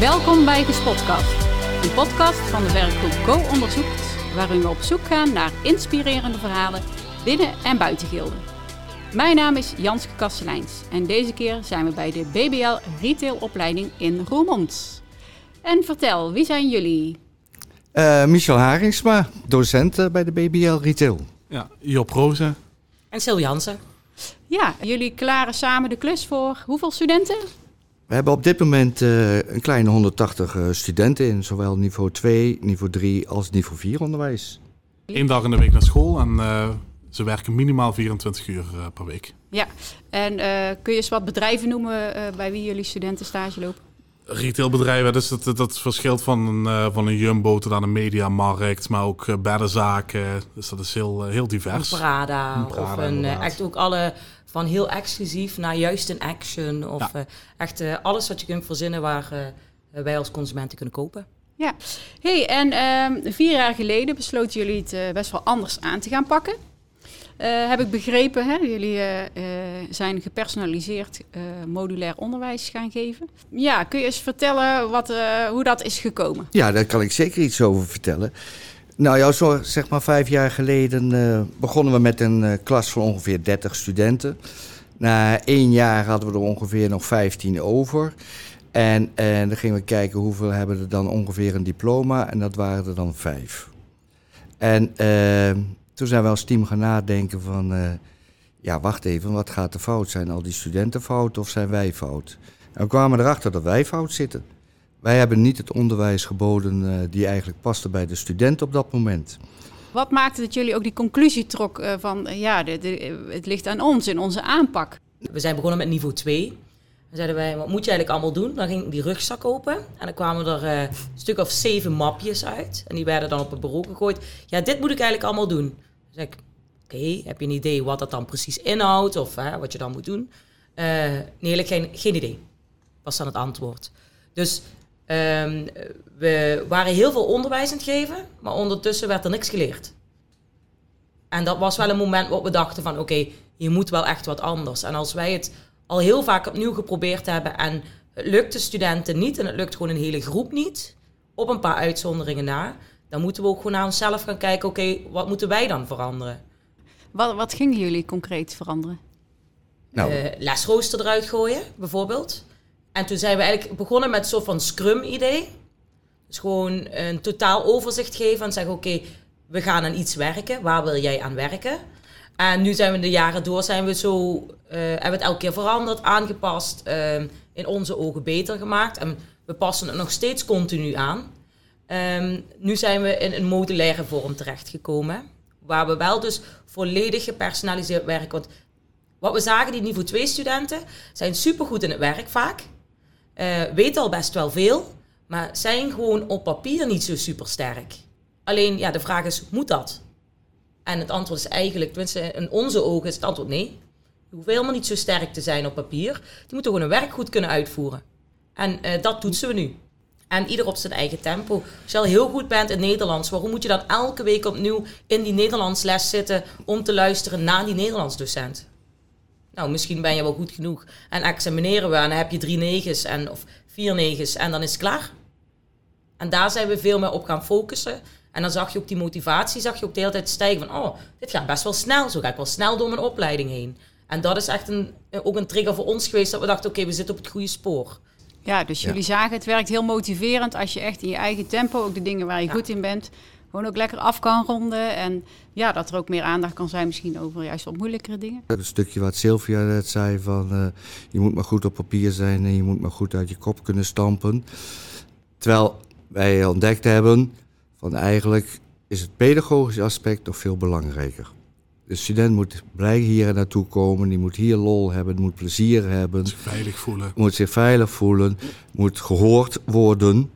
Welkom bij Gespotcast, een podcast van de werkgroep Go Onderzoekt, waarin we op zoek gaan naar inspirerende verhalen binnen en buiten Gilden. Mijn naam is Janske Kasteleins en deze keer zijn we bij de BBL Retailopleiding in Roermond. En vertel, wie zijn jullie? Uh, Michel Haringsma, docent uh, bij de BBL Retail. Ja, Job Rozen. En Sil Jansen. Ja, jullie klaren samen de klus voor hoeveel studenten? We hebben op dit moment uh, een kleine 180 studenten in zowel niveau 2, niveau 3 als niveau 4 onderwijs. Eén dag in de week naar school en ze werken minimaal 24 uur per week. Ja, en kun je eens wat bedrijven noemen bij wie jullie studenten stage lopen? retailbedrijven, dus dat, dat verschilt van een, uh, van een Jumbo tot aan een mediamarkt, maar ook uh, beddenzaken. Dus dat is heel, uh, heel divers. Een Prada, een Prada of een, echt ook alle van heel exclusief naar juist een action. Of ja. echt alles wat je kunt verzinnen waar wij als consumenten kunnen kopen. Ja, hey, en ehm, vier jaar geleden besloten jullie het best wel anders aan te gaan pakken. Uh, heb ik begrepen, hè? jullie uh, uh, zijn gepersonaliseerd modulair onderwijs gaan geven. Ja, kun je eens vertellen wat, hoe dat is gekomen? Ja, daar kan ik zeker iets over vertellen. Nou ja, zo zeg maar vijf jaar geleden begonnen we met een klas van ongeveer 30 studenten. Na één jaar hadden we er ongeveer nog 15 over. En, en dan gingen we kijken hoeveel hebben er dan ongeveer een diploma. En dat waren er dan vijf. En toen zijn we als team gaan nadenken van, ja wacht even, wat gaat er fout? Zijn al die studenten fout of zijn wij fout? En we kwamen erachter dat wij fout zitten. Wij hebben niet het onderwijs geboden uh, die eigenlijk paste bij de student op dat moment. Wat maakte dat jullie ook die conclusie trok uh, van, ja, de, de, het ligt aan ons in onze aanpak? We zijn begonnen met niveau 2. Dan zeiden wij, wat moet je eigenlijk allemaal doen? Dan ging die rugzak open en dan kwamen er uh, een stuk of zeven mapjes uit. En die werden dan op het bureau gegooid. Ja, dit moet ik eigenlijk allemaal doen zeg ik, oké, heb je een idee wat dat dan precies inhoudt of hè, wat je dan moet doen? Uh, nee, geen, geen idee, was dan het antwoord. Dus um, we waren heel veel onderwijs aan het geven, maar ondertussen werd er niks geleerd. En dat was wel een moment waarop we dachten van, oké, okay, je moet wel echt wat anders. En als wij het al heel vaak opnieuw geprobeerd hebben en het lukt de studenten niet en het lukt gewoon een hele groep niet, op een paar uitzonderingen na, dan moeten we ook gewoon naar onszelf gaan kijken, oké, wat moeten wij dan veranderen? Wat, wat gingen jullie concreet veranderen? Nou. Uh, lesrooster eruit gooien, bijvoorbeeld. En toen zijn we eigenlijk begonnen met een soort van scrum-idee. Dus gewoon een totaal overzicht geven en zeggen, oké, we gaan aan iets werken. Waar wil jij aan werken? En nu zijn we de jaren door, zijn we zo, uh, hebben we het elke keer veranderd, aangepast, uh, in onze ogen beter gemaakt. En we passen het nog steeds continu aan. Um, nu zijn we in een modulaire vorm terechtgekomen. Waar we wel dus volledig gepersonaliseerd werken. Want wat we zagen, die niveau 2 studenten zijn supergoed in het werk vaak. Uh, weten al best wel veel. Maar zijn gewoon op papier niet zo super sterk. Alleen, ja, de vraag is, moet dat? En het antwoord is eigenlijk, tenminste in onze ogen is het antwoord nee. Je hoeft helemaal niet zo sterk te zijn op papier. Die moeten gewoon een werk goed kunnen uitvoeren. En uh, dat toetsen we nu. En ieder op zijn eigen tempo. Als je al heel goed bent in Nederlands, waarom moet je dan elke week opnieuw in die Nederlandsles zitten om te luisteren naar die Nederlandsdocent? Nou, misschien ben je wel goed genoeg. En examineren we en dan heb je drie negens en, of vier negens en dan is het klaar. En daar zijn we veel meer op gaan focussen. En dan zag je ook die motivatie, zag je ook de hele tijd stijgen van, oh, dit gaat best wel snel. Zo ga ik wel snel door mijn opleiding heen. En dat is echt een, ook een trigger voor ons geweest, dat we dachten, oké, we zitten op het goede spoor. Ja, dus jullie zagen het werkt heel motiverend als je echt in je eigen tempo, ook de dingen waar je goed in bent, gewoon ook lekker af kan ronden. En ja, dat er ook meer aandacht kan zijn misschien over juist wat moeilijkere dingen. Het stukje wat Sylvia net zei van uh, je moet maar goed op papier zijn en je moet maar goed uit je kop kunnen stampen. Terwijl wij ontdekt hebben van eigenlijk is het pedagogische aspect nog veel belangrijker. De student moet blij hier naartoe komen, die moet hier lol hebben, moet plezier hebben. Moet zich veilig voelen. Moet zich veilig voelen, moet gehoord worden.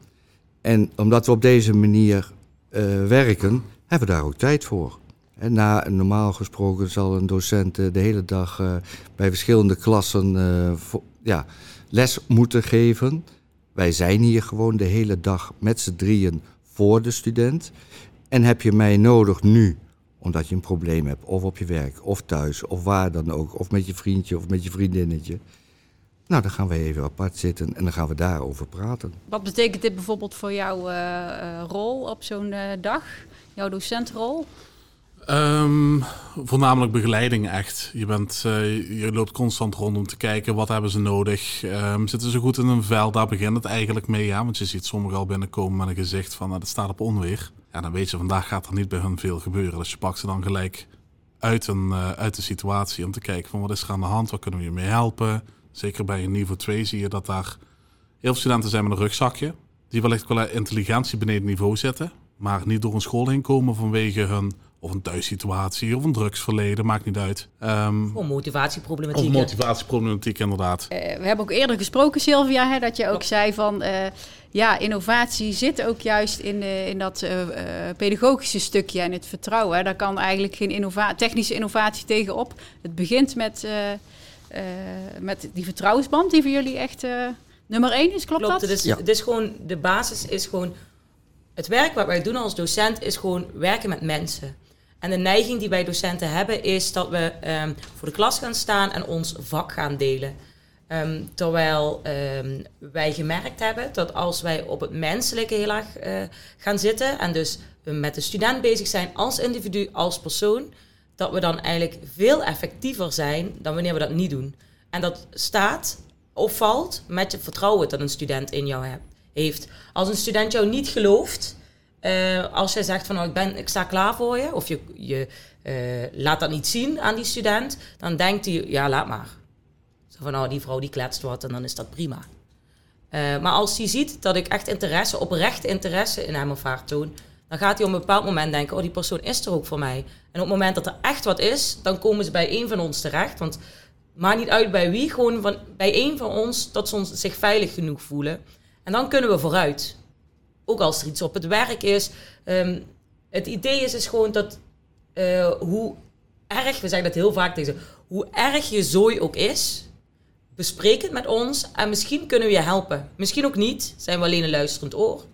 En omdat we op deze manier uh, werken, hebben we daar ook tijd voor. En na, normaal gesproken zal een docent uh, de hele dag uh, bij verschillende klassen ja, les moeten geven. Wij zijn hier gewoon de hele dag met z'n drieën voor de student. En heb je mij nodig nu omdat je een probleem hebt, of op je werk, of thuis, of waar dan ook, of met je vriendje of met je vriendinnetje, Nou, dan gaan we even apart zitten en dan gaan we daarover praten. Wat betekent dit bijvoorbeeld voor jouw uh, rol op zo'n uh, dag, jouw docentrol? Um, voornamelijk begeleiding echt. Je, bent, uh, je loopt constant rond om te kijken wat hebben ze nodig. Um, zitten ze goed in een vel? Daar begint het eigenlijk mee. Ja? Want je ziet sommigen al binnenkomen met een gezicht van het staat op onweer. Ja, dan weet je vandaag gaat er niet bij hun veel gebeuren. Dus je pakt ze dan gelijk uit, een, uh, uit de situatie om te kijken van wat is er aan de hand? Wat kunnen we je mee helpen? Zeker bij een niveau 2 zie je dat daar heel veel studenten zijn met een rugzakje. Die wellicht qua intelligentie beneden niveau zitten. Maar niet door een school heen komen vanwege hun of een thuissituatie of een drugsverleden, maakt niet uit. Um, of motivatieproblematiek. Of motivatieproblematiek, inderdaad. Uh, we hebben ook eerder gesproken, Sylvia, hè, dat je ook zei van... Uh, ja, innovatie zit ook juist in, uh, in dat pedagogische stukje en het vertrouwen. Hè. Daar kan eigenlijk geen innova technische innovatie tegenop. Het begint met, met die vertrouwensband die voor jullie echt nummer één is, klopt, klopt dat? Het is, ja. het is gewoon, de basis is gewoon... Het werk wat wij doen als docent is gewoon werken met mensen. En de neiging die wij docenten hebben is dat we um, voor de klas gaan staan en ons vak gaan delen. Um, terwijl um, wij gemerkt hebben dat als wij op het menselijke heel erg uh, gaan zitten en dus met de student bezig zijn als individu, als persoon, dat we dan eigenlijk veel effectiever zijn dan wanneer we dat niet doen. En dat staat of valt met het vertrouwen dat een student in jou heeft. Als een student jou niet gelooft, uh, als jij zegt van nou, ik, ben, ik sta klaar voor je, of je, je uh, laat dat niet zien aan die student, dan denkt hij, ja, laat maar. Zo van nou, die vrouw die kletst wat en dan is dat prima. Uh, maar als hij ziet dat ik echt interesse, oprecht interesse in hem of haar toon, dan gaat hij op een bepaald moment denken, oh, die persoon is er ook voor mij. En op het moment dat er echt wat is, dan komen ze bij een van ons terecht. Want maakt niet uit bij wie, gewoon van, bij een van ons dat ze ons zich veilig genoeg voelen. En dan kunnen we vooruit ook als er iets op het werk is. Um, het idee is, is gewoon dat uh, hoe erg, we zeggen dat heel vaak tegen hoe erg je zooi ook is, bespreek het met ons en misschien kunnen we je helpen. Misschien ook niet, zijn we alleen een luisterend oor.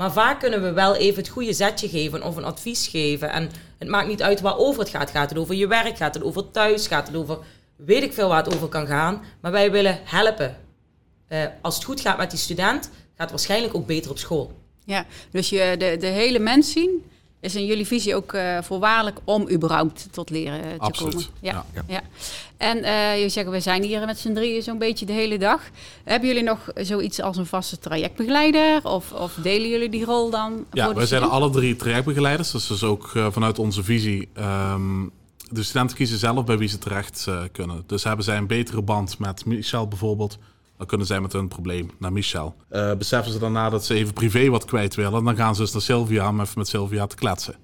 Maar vaak kunnen we wel even het goede zetje geven of een advies geven. En het maakt niet uit waarover het gaat. Gaat het over je werk? Gaat het over thuis? Gaat het over weet ik veel waar het over kan gaan. Maar wij willen helpen. Uh, als het goed gaat met die student, gaat het waarschijnlijk ook beter op school. Ja, dus je, de, de hele mens zien is in jullie visie ook uh, voorwaardelijk om überhaupt tot leren te Absoluut. komen. Ja, ja. ja. En uh, jullie zeggen, we zijn hier met z'n drieën zo'n beetje de hele dag. Hebben jullie nog zoiets als een vaste trajectbegeleider? Of, of delen jullie die rol dan? Ja, wij zijn alle drie trajectbegeleiders. Dus, dus ook uh, vanuit onze visie... Um, de studenten kiezen zelf bij wie ze terecht kunnen. Dus hebben zij een betere band met Michel bijvoorbeeld dan kunnen zij met hun probleem naar Michel. Uh, beseffen ze daarna dat ze even privé wat kwijt willen, dan gaan ze dus naar Sylvia om even met Sylvia te kletsen.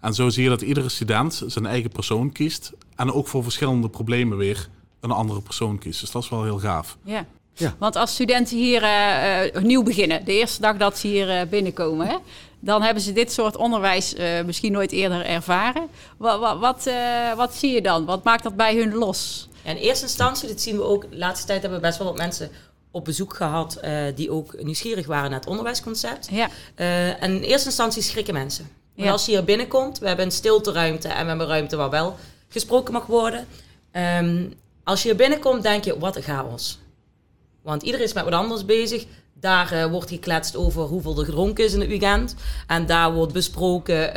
En zo zie je dat iedere student zijn eigen persoon kiest en ook voor verschillende problemen weer een andere persoon kiest. Dus dat is wel heel gaaf. Ja. Ja. Want als studenten hier uh, nieuw beginnen, de eerste dag dat ze hier uh, binnenkomen, hè, dan hebben ze dit soort onderwijs misschien nooit eerder ervaren. Wat, wat, wat, wat, zie je dan? Wat maakt dat bij hun los? In eerste instantie, dit zien we ook, de laatste tijd hebben we best wel wat mensen op bezoek gehad uh, die ook nieuwsgierig waren naar het onderwijsconcept. Ja. Uh, en in eerste instantie schrikken mensen. Ja. als je hier binnenkomt, we hebben een stilteruimte en we hebben een ruimte waar wel gesproken mag worden. Um, als je hier binnenkomt, denk je, wat een chaos. Want iedereen is met wat anders bezig. Daar uh, wordt gekletst over hoeveel er gedronken is in het weekend. En daar wordt besproken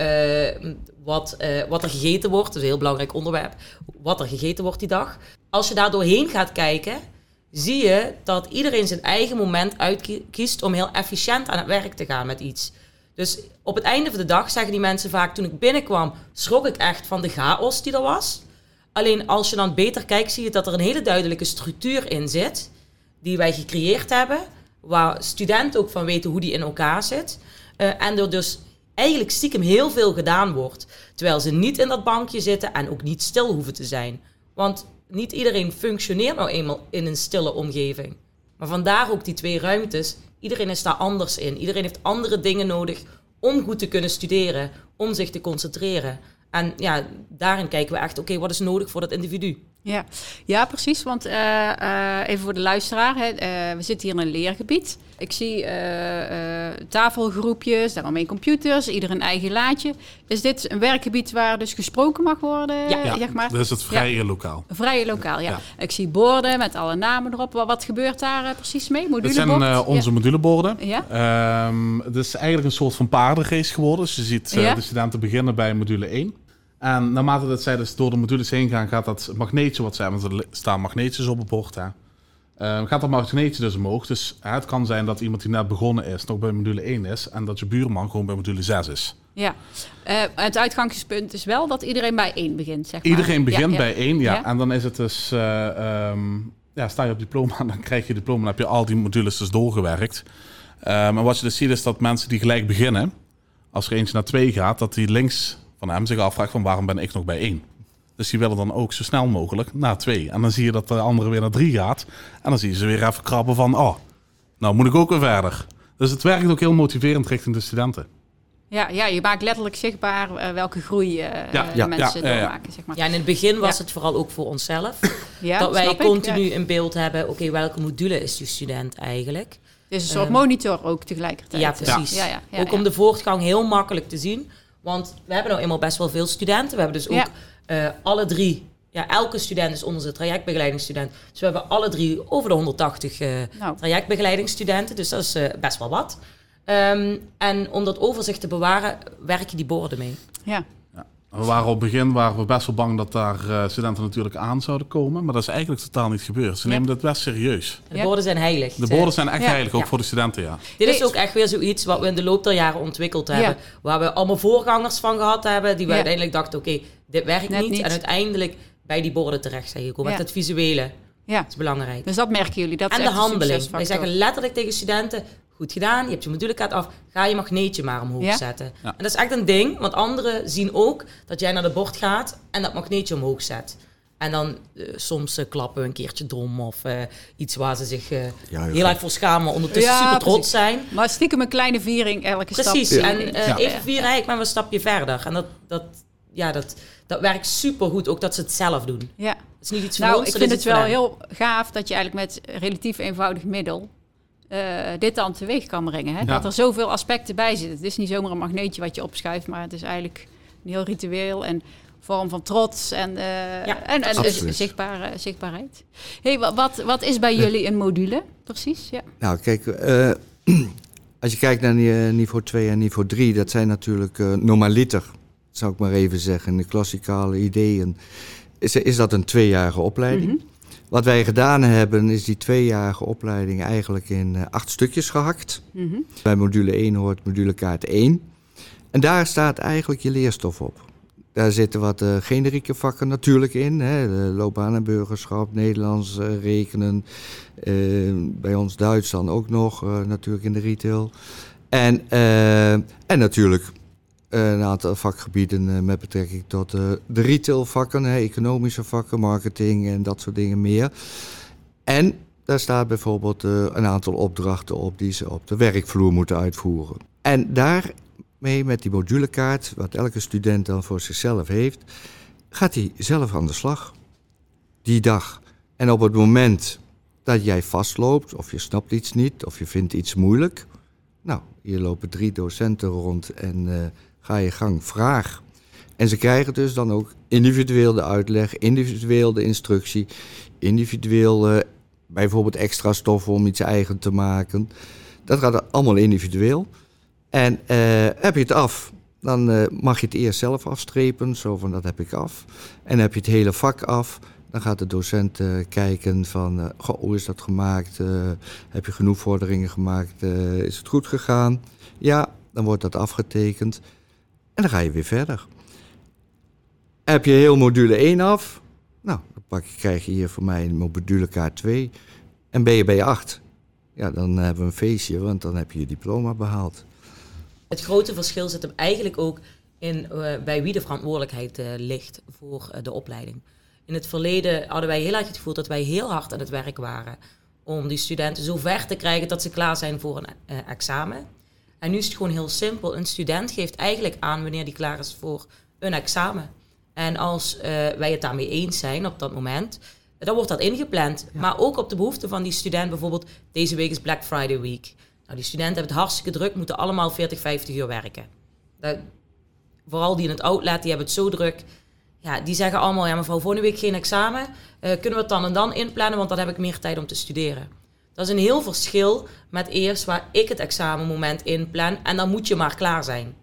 wat, wat er gegeten wordt. Dat is een heel belangrijk onderwerp. Wat er gegeten wordt die dag als je daar doorheen gaat kijken, zie je dat iedereen zijn eigen moment uitkiest om heel efficiënt aan het werk te gaan met iets. Dus op het einde van de dag zeggen die mensen vaak, toen ik binnenkwam, schrok ik echt van de chaos die er was. Alleen als je dan beter kijkt, zie je dat er een hele duidelijke structuur in zit, die wij gecreëerd hebben, waar studenten ook van weten hoe die in elkaar zit. Uh, en er dus eigenlijk stiekem heel veel gedaan wordt, terwijl ze niet in dat bankje zitten en ook niet stil hoeven te zijn. Want niet iedereen functioneert nou eenmaal in een stille omgeving. Maar vandaar ook die twee ruimtes. Iedereen is daar anders in. Iedereen heeft andere dingen nodig om goed te kunnen studeren, om zich te concentreren. En ja, daarin kijken we echt, oké, wat is nodig voor dat individu? Ja, ja precies. Want uh, uh, even voor de luisteraar, hè, uh, we zitten hier in een leergebied. Ik zie tafelgroepjes, daaromheen computers, ieder een eigen laadje. Is dit een werkgebied waar dus gesproken mag worden? Ja, zeg maar? dat is het vrije ja. lokaal. Vrije lokaal, ja. ja. Ik zie borden met alle namen erop. Wat, wat gebeurt daar precies mee? Modulebord? Dat zijn onze ja. moduleborden. Ja. Um, het is eigenlijk een soort van paardenrace geworden. Dus je ziet de studenten beginnen bij module 1. En naarmate dat zij dus door de modules heen gaan, gaat dat magneetje wat zij, want er staan magneetjes op het bord, hè, uh, gaat dat magneetje dus omhoog. Dus hè, het kan zijn dat iemand die net begonnen is, nog bij module 1 is, en dat je buurman gewoon bij module 6 is. Ja, uh, het uitgangspunt is wel dat iedereen bij 1 begint, zeg maar. Iedereen begint ja, bij 1, ja. ja. En dan is het dus, uh, um, ja, sta je op diploma, dan krijg je diploma, dan heb je al die modules dus doorgewerkt. En wat je dus ziet is dat mensen die gelijk beginnen, als er eentje naar 2 gaat, dat die links van hem zich afvraagt van waarom ben ik nog bij één. Dus die willen dan ook zo snel mogelijk naar twee. En dan zie je dat de andere weer naar drie gaat. En dan zie je ze weer even krabben van, oh, nou moet ik ook weer verder. Dus het werkt ook heel motiverend richting de studenten. Ja, ja je maakt letterlijk zichtbaar uh, welke groei uh, ja, de ja, mensen ja, doormaken. Zeg maar. ja, in het begin was het vooral ook voor onszelf. dat wij continu in beeld hebben, oké, okay, welke module is die student eigenlijk? Dus een soort um, monitor ook tegelijkertijd. Ja, precies. Ja. Ja, ook om de voortgang heel makkelijk te zien. Want we hebben nou eenmaal best wel veel studenten. We hebben dus ook uh, alle drie ja, elke student is onze trajectbegeleidingsstudent. Dus we hebben alle drie over de 180 uh, nou. trajectbegeleidingsstudenten. Dus dat is uh, best wel wat. Um, en om dat overzicht te bewaren, werken die borden mee. Ja. We waren op het begin waren we best wel bang dat daar uh, studenten natuurlijk aan zouden komen. Maar dat is eigenlijk totaal niet gebeurd. Ze nemen dat best serieus. De borden zijn heilig. De borden zijn echt heilig, ook voor de studenten, ja. Dit is ook echt weer zoiets wat we in de loop der jaren ontwikkeld hebben. Waar we allemaal voorgangers van gehad hebben. Die we uiteindelijk dachten, oké, dit werkt niet. niet. En uiteindelijk bij die borden terecht zijn gekomen. Met het visuele. Ja. Dat is belangrijk. Dus dat merken jullie. Dat en de handeling. Wij zeggen letterlijk tegen studenten... Goed gedaan, je hebt je modulekaart af. Ga je magneetje maar omhoog ja? zetten. Ja. En dat is echt een ding, want anderen zien ook dat jij naar de bord gaat en dat magneetje omhoog zet. En dan uh, soms uh, klappen we een keertje dom of uh, iets waar ze zich ja, heel erg voor schamen, ondertussen ja, super trots zijn. Maar stiekem een kleine viering elke precies. stap. Precies, en even vieren eigenlijk maar een stapje verder. En dat, dat, ja, dat, dat werkt super goed, ook dat ze het zelf doen. Ja. Het is niet iets nou, ons, ik vind het wel heel gaaf dat je eigenlijk met relatief eenvoudig middel uh, dit dan teweeg kan brengen. Hè? Ja. Dat er zoveel aspecten bij zitten. Het is niet zomaar een magneetje wat je opschuift, maar het is eigenlijk een heel ritueel en vorm van trots en, uh, ja, en, en dus zichtbaar, zichtbaarheid. Hey, wat, wat is bij jullie een module precies? Ja. Nou, kijk, uh, als je kijkt naar niveau 2 en niveau 3, dat zijn natuurlijk normaliter, zou ik maar even zeggen. De klassikale ideeën is, is dat een tweejarige opleiding. Mm -hmm. Wat wij gedaan hebben, is die tweejarige opleiding eigenlijk in uh, acht stukjes gehakt. Mm -hmm. Bij module 1 hoort modulekaart 1. En daar staat eigenlijk je leerstof op. Daar zitten wat uh, generieke vakken natuurlijk in. Hè, loopbaan en burgerschap, Nederlands, uh, rekenen. bij ons Duits dan ook nog, natuurlijk in de retail. En, en natuurlijk een aantal vakgebieden met betrekking tot de retailvakken, economische vakken, marketing en dat soort dingen meer. En daar staat bijvoorbeeld een aantal opdrachten op die ze op de werkvloer moeten uitvoeren. En daarmee met die modulekaart, wat elke student dan voor zichzelf heeft, gaat hij zelf aan de slag. Die dag. En op het moment dat jij vastloopt, of je snapt iets niet, of je vindt iets moeilijk. Nou, hier lopen drie docenten rond en ga je gang, vraag. En ze krijgen dus dan ook individueel de uitleg, individueel de instructie, individueel uh, bijvoorbeeld extra stoffen om iets eigen te maken. Dat gaat allemaal individueel. En uh, heb je het af, dan uh, mag je het eerst zelf afstrepen, zo van dat heb ik af. En heb je het hele vak af, dan gaat de docent kijken van, goh, hoe is dat gemaakt? heb je genoeg vorderingen gemaakt? is het goed gegaan? Ja, dan wordt dat afgetekend. En dan ga je weer verder. Heb je heel module 1 af? Nou, dan pak krijg je hier voor mij een module K2. En ben je bij 8? Ja, dan hebben we een feestje, want dan heb je je diploma behaald. Het grote verschil zit hem eigenlijk ook in uh, bij wie de verantwoordelijkheid uh, ligt voor uh, de opleiding. In het verleden hadden wij heel erg het gevoel dat wij heel hard aan het werk waren om die studenten zo ver te krijgen dat ze klaar zijn voor een examen. En nu is het gewoon heel simpel. Een student geeft eigenlijk aan wanneer die klaar is voor een examen. En als uh, wij het daarmee eens zijn op dat moment, dan wordt dat ingepland. Maar ook op de behoefte van die student, bijvoorbeeld deze week is Black Friday Week. Nou, die studenten hebben het hartstikke druk, moeten allemaal 40, 50 uur werken. Dat, vooral die in het outlet, die hebben het zo druk. Ja, die zeggen allemaal, ja mevrouw, volgende week geen examen. Uh, kunnen we het dan en dan inplannen, want dan heb ik meer tijd om te studeren. Dat is een heel verschil met eerst waar ik het examenmoment inplan en dan moet je maar klaar zijn.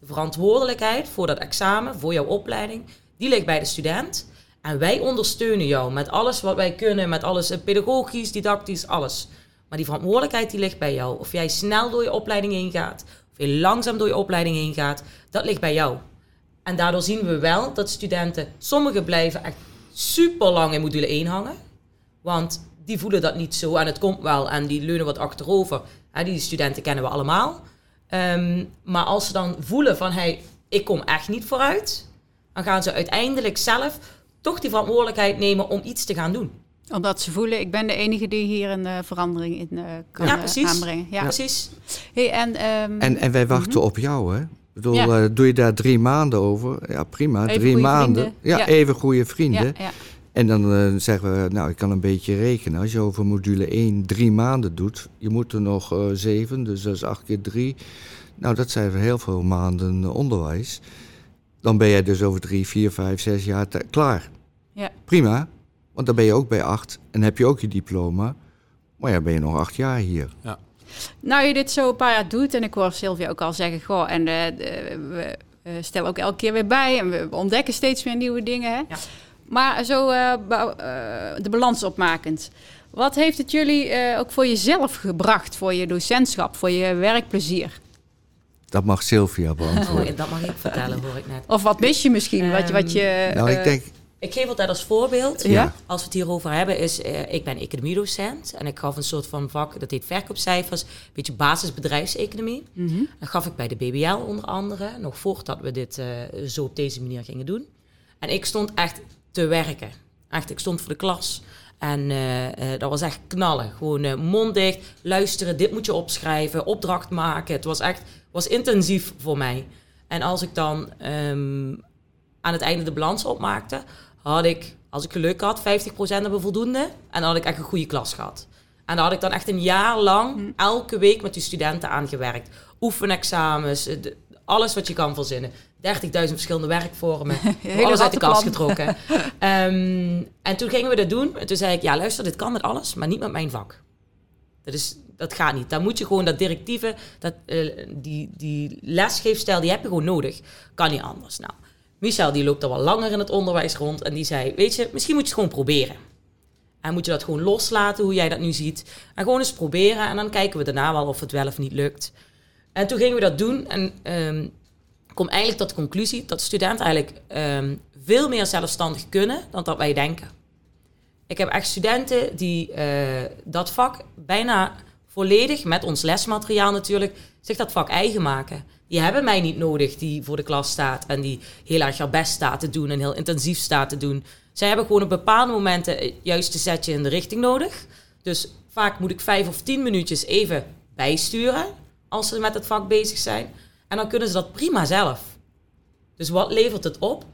De verantwoordelijkheid voor dat examen, voor jouw opleiding, die ligt bij de student. En wij ondersteunen jou met alles wat wij kunnen, met alles eh, pedagogisch, didactisch, alles. Maar die verantwoordelijkheid die ligt bij jou. Of jij snel door je opleiding heen gaat, of je langzaam door je opleiding heen gaat, dat ligt bij jou. En daardoor zien we wel dat studenten, sommigen blijven echt super lang in module 1 hangen. Want die voelen dat niet zo en het komt wel en die leunen wat achterover. die studenten kennen we allemaal. Ehm, maar als ze dan voelen van, hey, ik kom echt niet vooruit, dan gaan ze uiteindelijk zelf toch die verantwoordelijkheid nemen om iets te gaan doen. Omdat ze voelen, ik ben de enige die hier een uh, verandering in uh, kan ja, precies. aanbrengen. Ja, precies. Hey, en, um, en, en wij wachten mhm. op jou, hè? Ik bedoel, ja. uh, doe je daar drie maanden over? Ja, prima. drie maanden. Ja, ja, even goede vrienden. En dan uh, zeggen we, nou, ik kan een beetje rekenen. Als je over module 1 drie maanden doet, je moet er nog uh, zeven, dus dat is acht keer drie. Nou, dat zijn heel veel maanden onderwijs. Dan ben jij dus over drie, vier, vijf, zes jaar klaar. Ja. Prima, want dan ben je ook bij acht en heb je ook je diploma. Maar ja, ben je nog acht jaar hier. Ja. Nou, je dit zo een paar jaar doet, en ik hoor Sylvia ook al zeggen, goh, en uh, we stellen ook elke keer weer bij en we ontdekken steeds weer nieuwe dingen. Hè? Ja. Maar zo uh, de balans opmakend. Wat heeft het jullie uh, ook voor jezelf gebracht, voor je docentschap, voor je werkplezier? Dat mag Sylvia beantwoorden. Oh, dat mag ik vertellen, hoor ik net. Of wat mis je misschien? Um, wat, je, wat je, nou, ik denk... Ik geef altijd als voorbeeld, ja? als we het hierover hebben, is uh, ik ben economiedocent en ik gaf een soort van vak, dat heet verkoopcijfers, een beetje basisbedrijfseconomie. Mm -hmm. Dat gaf ik bij de BBL onder andere, nog voordat we dit uh, zo op deze manier gingen doen. En ik stond echt te werken. Echt, ik stond voor de klas. En uh, uh, dat was echt knallen. Gewoon uh, mond dicht, luisteren, dit moet je opschrijven, opdracht maken. Het was echt was intensief voor mij. En als ik dan um, aan het einde de balans opmaakte, had ik, als ik geluk had, 50% hebben voldoende. En dan had ik echt een goede klas gehad. En daar had ik dan echt een jaar lang hm. elke week met die studenten aan gewerkt. Oefenexamens, alles wat je kan verzinnen. 30.000 verschillende werkvormen. alles uit de kast getrokken. um, en toen gingen we dat doen. En toen zei ik, ja luister, dit kan met alles, maar niet met mijn vak. Dat, is, dat gaat niet. Dan moet je gewoon dat directieve, dat, uh, die, die lesgeefstijl, die heb je gewoon nodig. Kan niet anders. Nou, Michel die loopt al wel langer in het onderwijs rond. En die zei, weet je, misschien moet je het gewoon proberen. En moet je dat gewoon loslaten, hoe jij dat nu ziet. En gewoon eens proberen. En dan kijken we daarna wel of het wel of niet lukt. En toen gingen we dat doen. En um, kom eigenlijk tot de conclusie dat studenten eigenlijk um, veel meer zelfstandig kunnen dan dat wij denken. Ik heb echt studenten die uh, dat vak bijna volledig, met ons lesmateriaal natuurlijk, zich dat vak eigen maken. Die hebben mij niet nodig die voor de klas staat en die heel erg haar best staat te doen en heel intensief staat te doen. Zij hebben gewoon op bepaalde momenten het juiste setje in de richting nodig. Dus vaak moet ik vijf of tien minuutjes even bijsturen als ze met het vak bezig zijn. En dan kunnen ze dat prima zelf. Dus wat levert het op?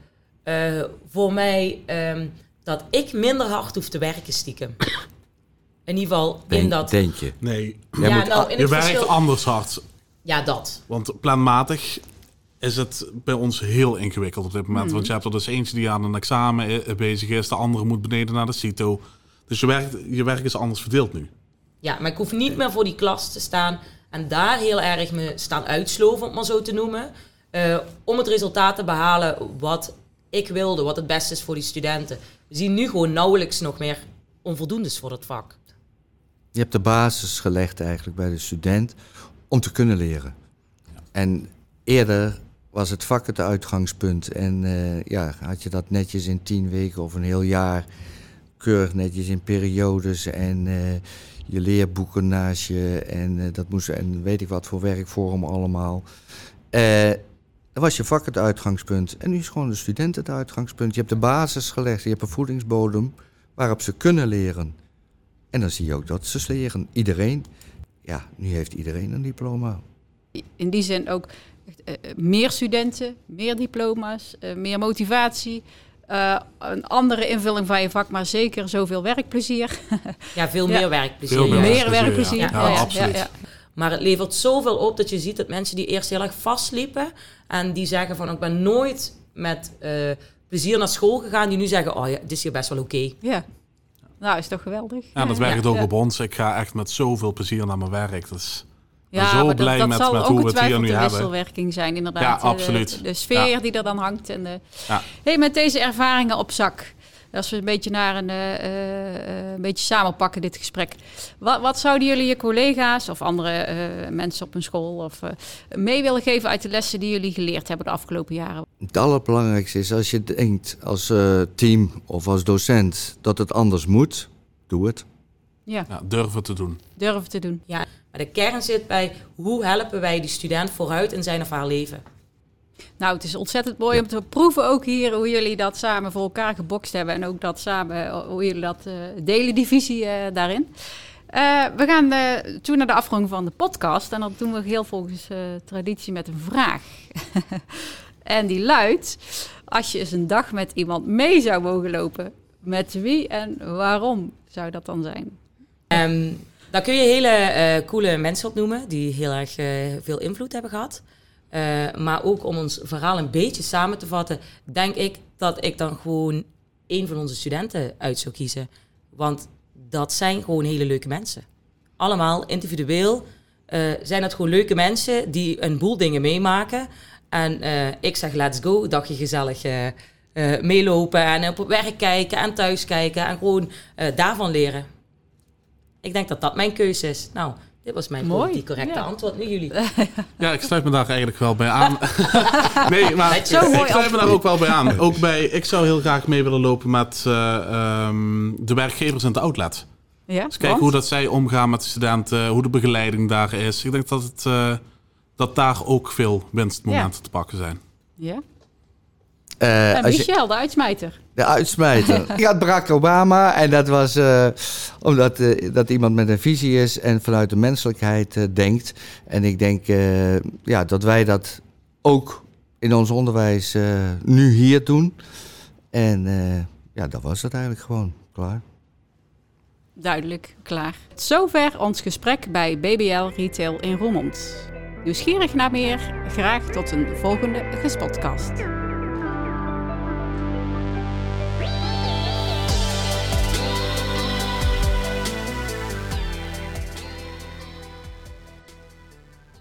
Uh, voor mij um, dat ik minder hard hoef te werken stiekem. In ieder geval in dat... Denk je? Nee, ja, nou, je werkt verschil... anders hard. Ja, dat. Want planmatig is het bij ons heel ingewikkeld op dit moment. Mm. Want je hebt er dus eentje die aan een examen bezig is. De andere moet beneden naar de CITO. Dus je werk, je werk is anders verdeeld nu. Ja, maar ik hoef niet meer voor die klas te staan en daar heel erg me staan uitsloven, om het maar zo te noemen. Uh, om het resultaat te behalen wat ik wilde, wat het beste is voor die studenten. We zien nu gewoon nauwelijks nog meer onvoldoendes voor het vak. Je hebt de basis gelegd eigenlijk bij de student om te kunnen leren. En eerder was het vak het uitgangspunt. En uh, ja, had je dat netjes in tien weken of een heel jaar, keurig netjes in periodes. En uh, je leerboeken naast je en uh, dat moest en weet ik wat voor werkvorm allemaal. Uh, dan was je vak het uitgangspunt. En nu is gewoon de student het uitgangspunt. Je hebt de basis gelegd, je hebt een voedingsbodem waarop ze kunnen leren. En dan zie je ook dat ze leren. Iedereen. Ja, nu heeft iedereen een diploma. In die zin ook meer studenten, meer diploma's, meer motivatie. Een andere invulling van je vak, maar zeker zoveel werkplezier. ja, veel meer werkplezier. Veel meer, werkplezier, ja. ja, absoluut. Maar het levert zoveel op dat je ziet dat mensen die eerst heel erg vastliepen en die zeggen van ik ben nooit met plezier naar school gegaan, die nu zeggen oh ja, dit is hier best wel oké. Ja. Nou, is toch geweldig. Ja, dat werkt ook op ons. Ik ga echt met zoveel plezier naar mijn werk. Dus ja, zo blij dat, met, zal met ook hoe we het hier nu de wisselwerking zijn, inderdaad. Ja, absoluut. De, de sfeer die er dan hangt. En de... hey, met deze ervaringen op zak. Als we een beetje naar een, uh, een beetje samenpakken, dit gesprek. Wat, wat, zouden jullie je collega's of andere uh, mensen op een school of, mee willen geven uit de lessen die jullie geleerd hebben de afgelopen jaren? Het allerbelangrijkste is als je denkt als team of als docent dat het anders moet, doe het. Ja. ja. durven te doen. Durven te doen. Ja, maar de kern zit bij hoe helpen wij die student vooruit in zijn of haar leven. Nou, het is ontzettend mooi om te proeven ook hier hoe jullie dat samen voor elkaar gebokst hebben. En ook dat samen, hoe jullie dat uh, delen, die visie uh, daarin. Uh, we gaan toe naar de afronding van de podcast. En dat doen we heel volgens traditie met een vraag. en die luidt, als je eens een dag met iemand mee zou mogen lopen, met wie en waarom zou dat dan zijn? Um, dan kun je hele coole mensen opnoemen die heel erg veel invloed hebben gehad. Uh, maar ook om ons verhaal een beetje samen te vatten, denk ik dat ik dan gewoon een van onze studenten uit zou kiezen. Want dat zijn gewoon hele leuke mensen. Allemaal individueel uh, zijn dat gewoon leuke mensen die een boel dingen meemaken. En uh, ik zeg let's go, dagje gezellig meelopen en op het werk kijken en thuis kijken en gewoon daarvan leren. Ik denk dat dat mijn keuze is. Nou, dit was mijn Mooi. correcte antwoord. Nu jullie. Ja, ik sluit me daar eigenlijk wel bij aan. nee, maar ik sluit me daar ook wel bij aan. Ook bij, ik zou heel graag mee willen lopen met uh, um, de werkgevers in het outlet. Ja, dus kijken hoe dat zij omgaan met de studenten, hoe de begeleiding daar is. Ik denk dat, het, uh, dat daar ook veel winstmomenten ja. te pakken zijn. Ja. Uh, en Michel, je, de uitsmijter. De uitsmijter. Ik had Barack Obama en dat was uh, omdat uh, dat iemand met een visie is en vanuit de menselijkheid denkt. En ik denk ja, dat wij dat ook in ons onderwijs nu hier doen. En ja, dat was het eigenlijk gewoon. Klaar. Duidelijk, klaar. Zover ons gesprek bij BBL Retail in Roermond. Nieuwsgierig naar meer? Graag tot een volgende gespotcast.